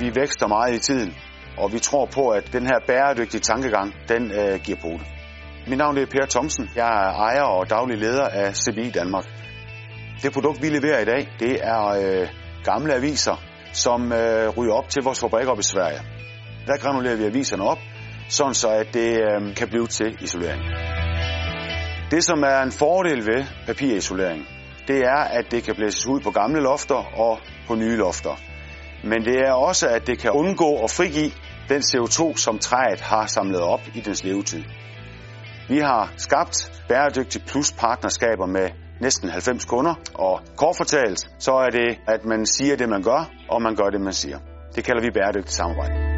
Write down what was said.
Vi vækster meget i tiden, og vi tror på, at den her bæredygtige tankegang, den øh, giver på det. Mit navn er Per Thomsen. Jeg er ejer og daglig leder af CBI Danmark. Det produkt, vi leverer i dag, det er øh, gamle aviser, som øh, ryger op til vores fabrik op i Sverige. Der granulerer vi aviserne op, sådan så at det øh, kan blive til isolering. Det, som er en fordel ved papirisolering, det er, at det kan blæses ud på gamle lofter og på nye lofter. Men det er også, at det kan undgå at frigive den CO2, som træet har samlet op i dens levetid. Vi har skabt bæredygtige plus partnerskaber med næsten 90 kunder, og kort fortalt, så er det, at man siger det, man gør, og man gør det, man siger. Det kalder vi bæredygtigt samarbejde.